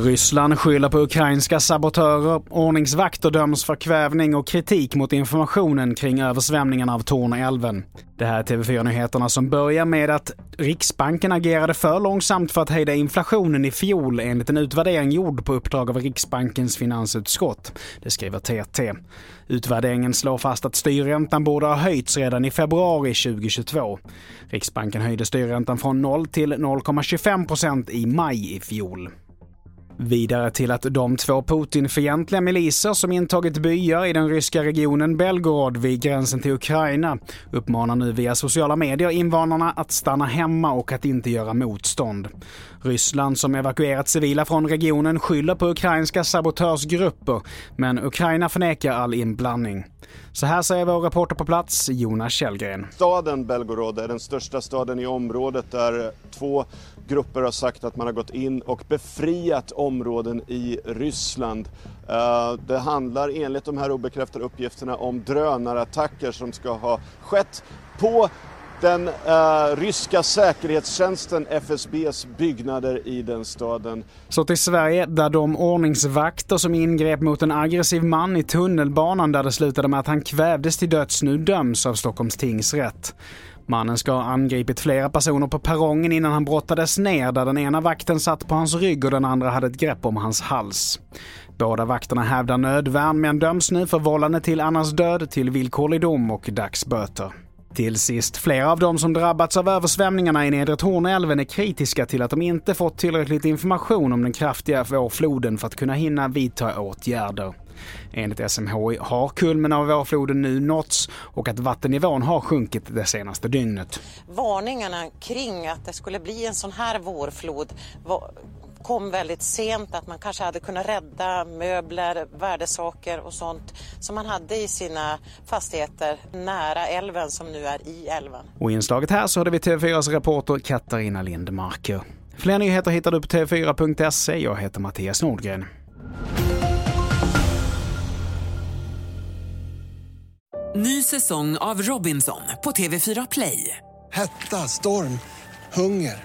Ryssland skyller på ukrainska sabotörer, ordningsvakter döms för kvävning och kritik mot informationen kring översvämningarna av Torneälven. Det här är TV4-nyheterna som börjar med att Riksbanken agerade för långsamt för att hejda inflationen i fjol enligt en utvärdering gjord på uppdrag av Riksbankens finansutskott. Det skriver TT. Utvärderingen slår fast att styrräntan borde ha höjts redan i februari 2022. Riksbanken höjde styrräntan från 0 till 0,25 procent i maj i fjol. Vidare till att de två Putin-fientliga miliser som intagit byar i den ryska regionen Belgorod vid gränsen till Ukraina uppmanar nu via sociala medier invånarna att stanna hemma och att inte göra motstånd. Ryssland som evakuerat civila från regionen skyller på ukrainska sabotörsgrupper, men Ukraina förnekar all inblandning. Så här säger vår reporter på plats, Jonas Källgren. Staden Belgorod är den största staden i området där två grupper har sagt att man har gått in och befriat områden i Ryssland. Eh, det handlar enligt de här obekräftade uppgifterna om drönarattacker som ska ha skett på den eh, ryska säkerhetstjänsten FSBs byggnader i den staden. Så till Sverige, där de ordningsvakter som ingrep mot en aggressiv man i tunnelbanan där det slutade med att han kvävdes till döds nu döms av Stockholms tingsrätt. Mannen ska ha angripit flera personer på perrongen innan han brottades ner där den ena vakten satt på hans rygg och den andra hade ett grepp om hans hals. Båda vakterna hävdar nödvärn men döms nu för vållande till annans död till villkorlig dom och dagsböter. Till sist, flera av de som drabbats av översvämningarna i nedre Torneälven är kritiska till att de inte fått tillräckligt information om den kraftiga vårfloden för att kunna hinna vidta åtgärder. Enligt SMHI har kulmen av vårfloden nu nåtts och att vattennivån har sjunkit det senaste dygnet. Varningarna kring att det skulle bli en sån här vårflod var kom väldigt sent, att man kanske hade kunnat rädda möbler, värdesaker och sånt som man hade i sina fastigheter nära älven som nu är i älven. Och i inslaget här så hade vi TV4s reporter Katarina Lindmarker. Fler nyheter hittar du på tv4.se. Jag heter Mattias Nordgren. Ny säsong av Robinson på TV4 Play. Hetta, storm, hunger.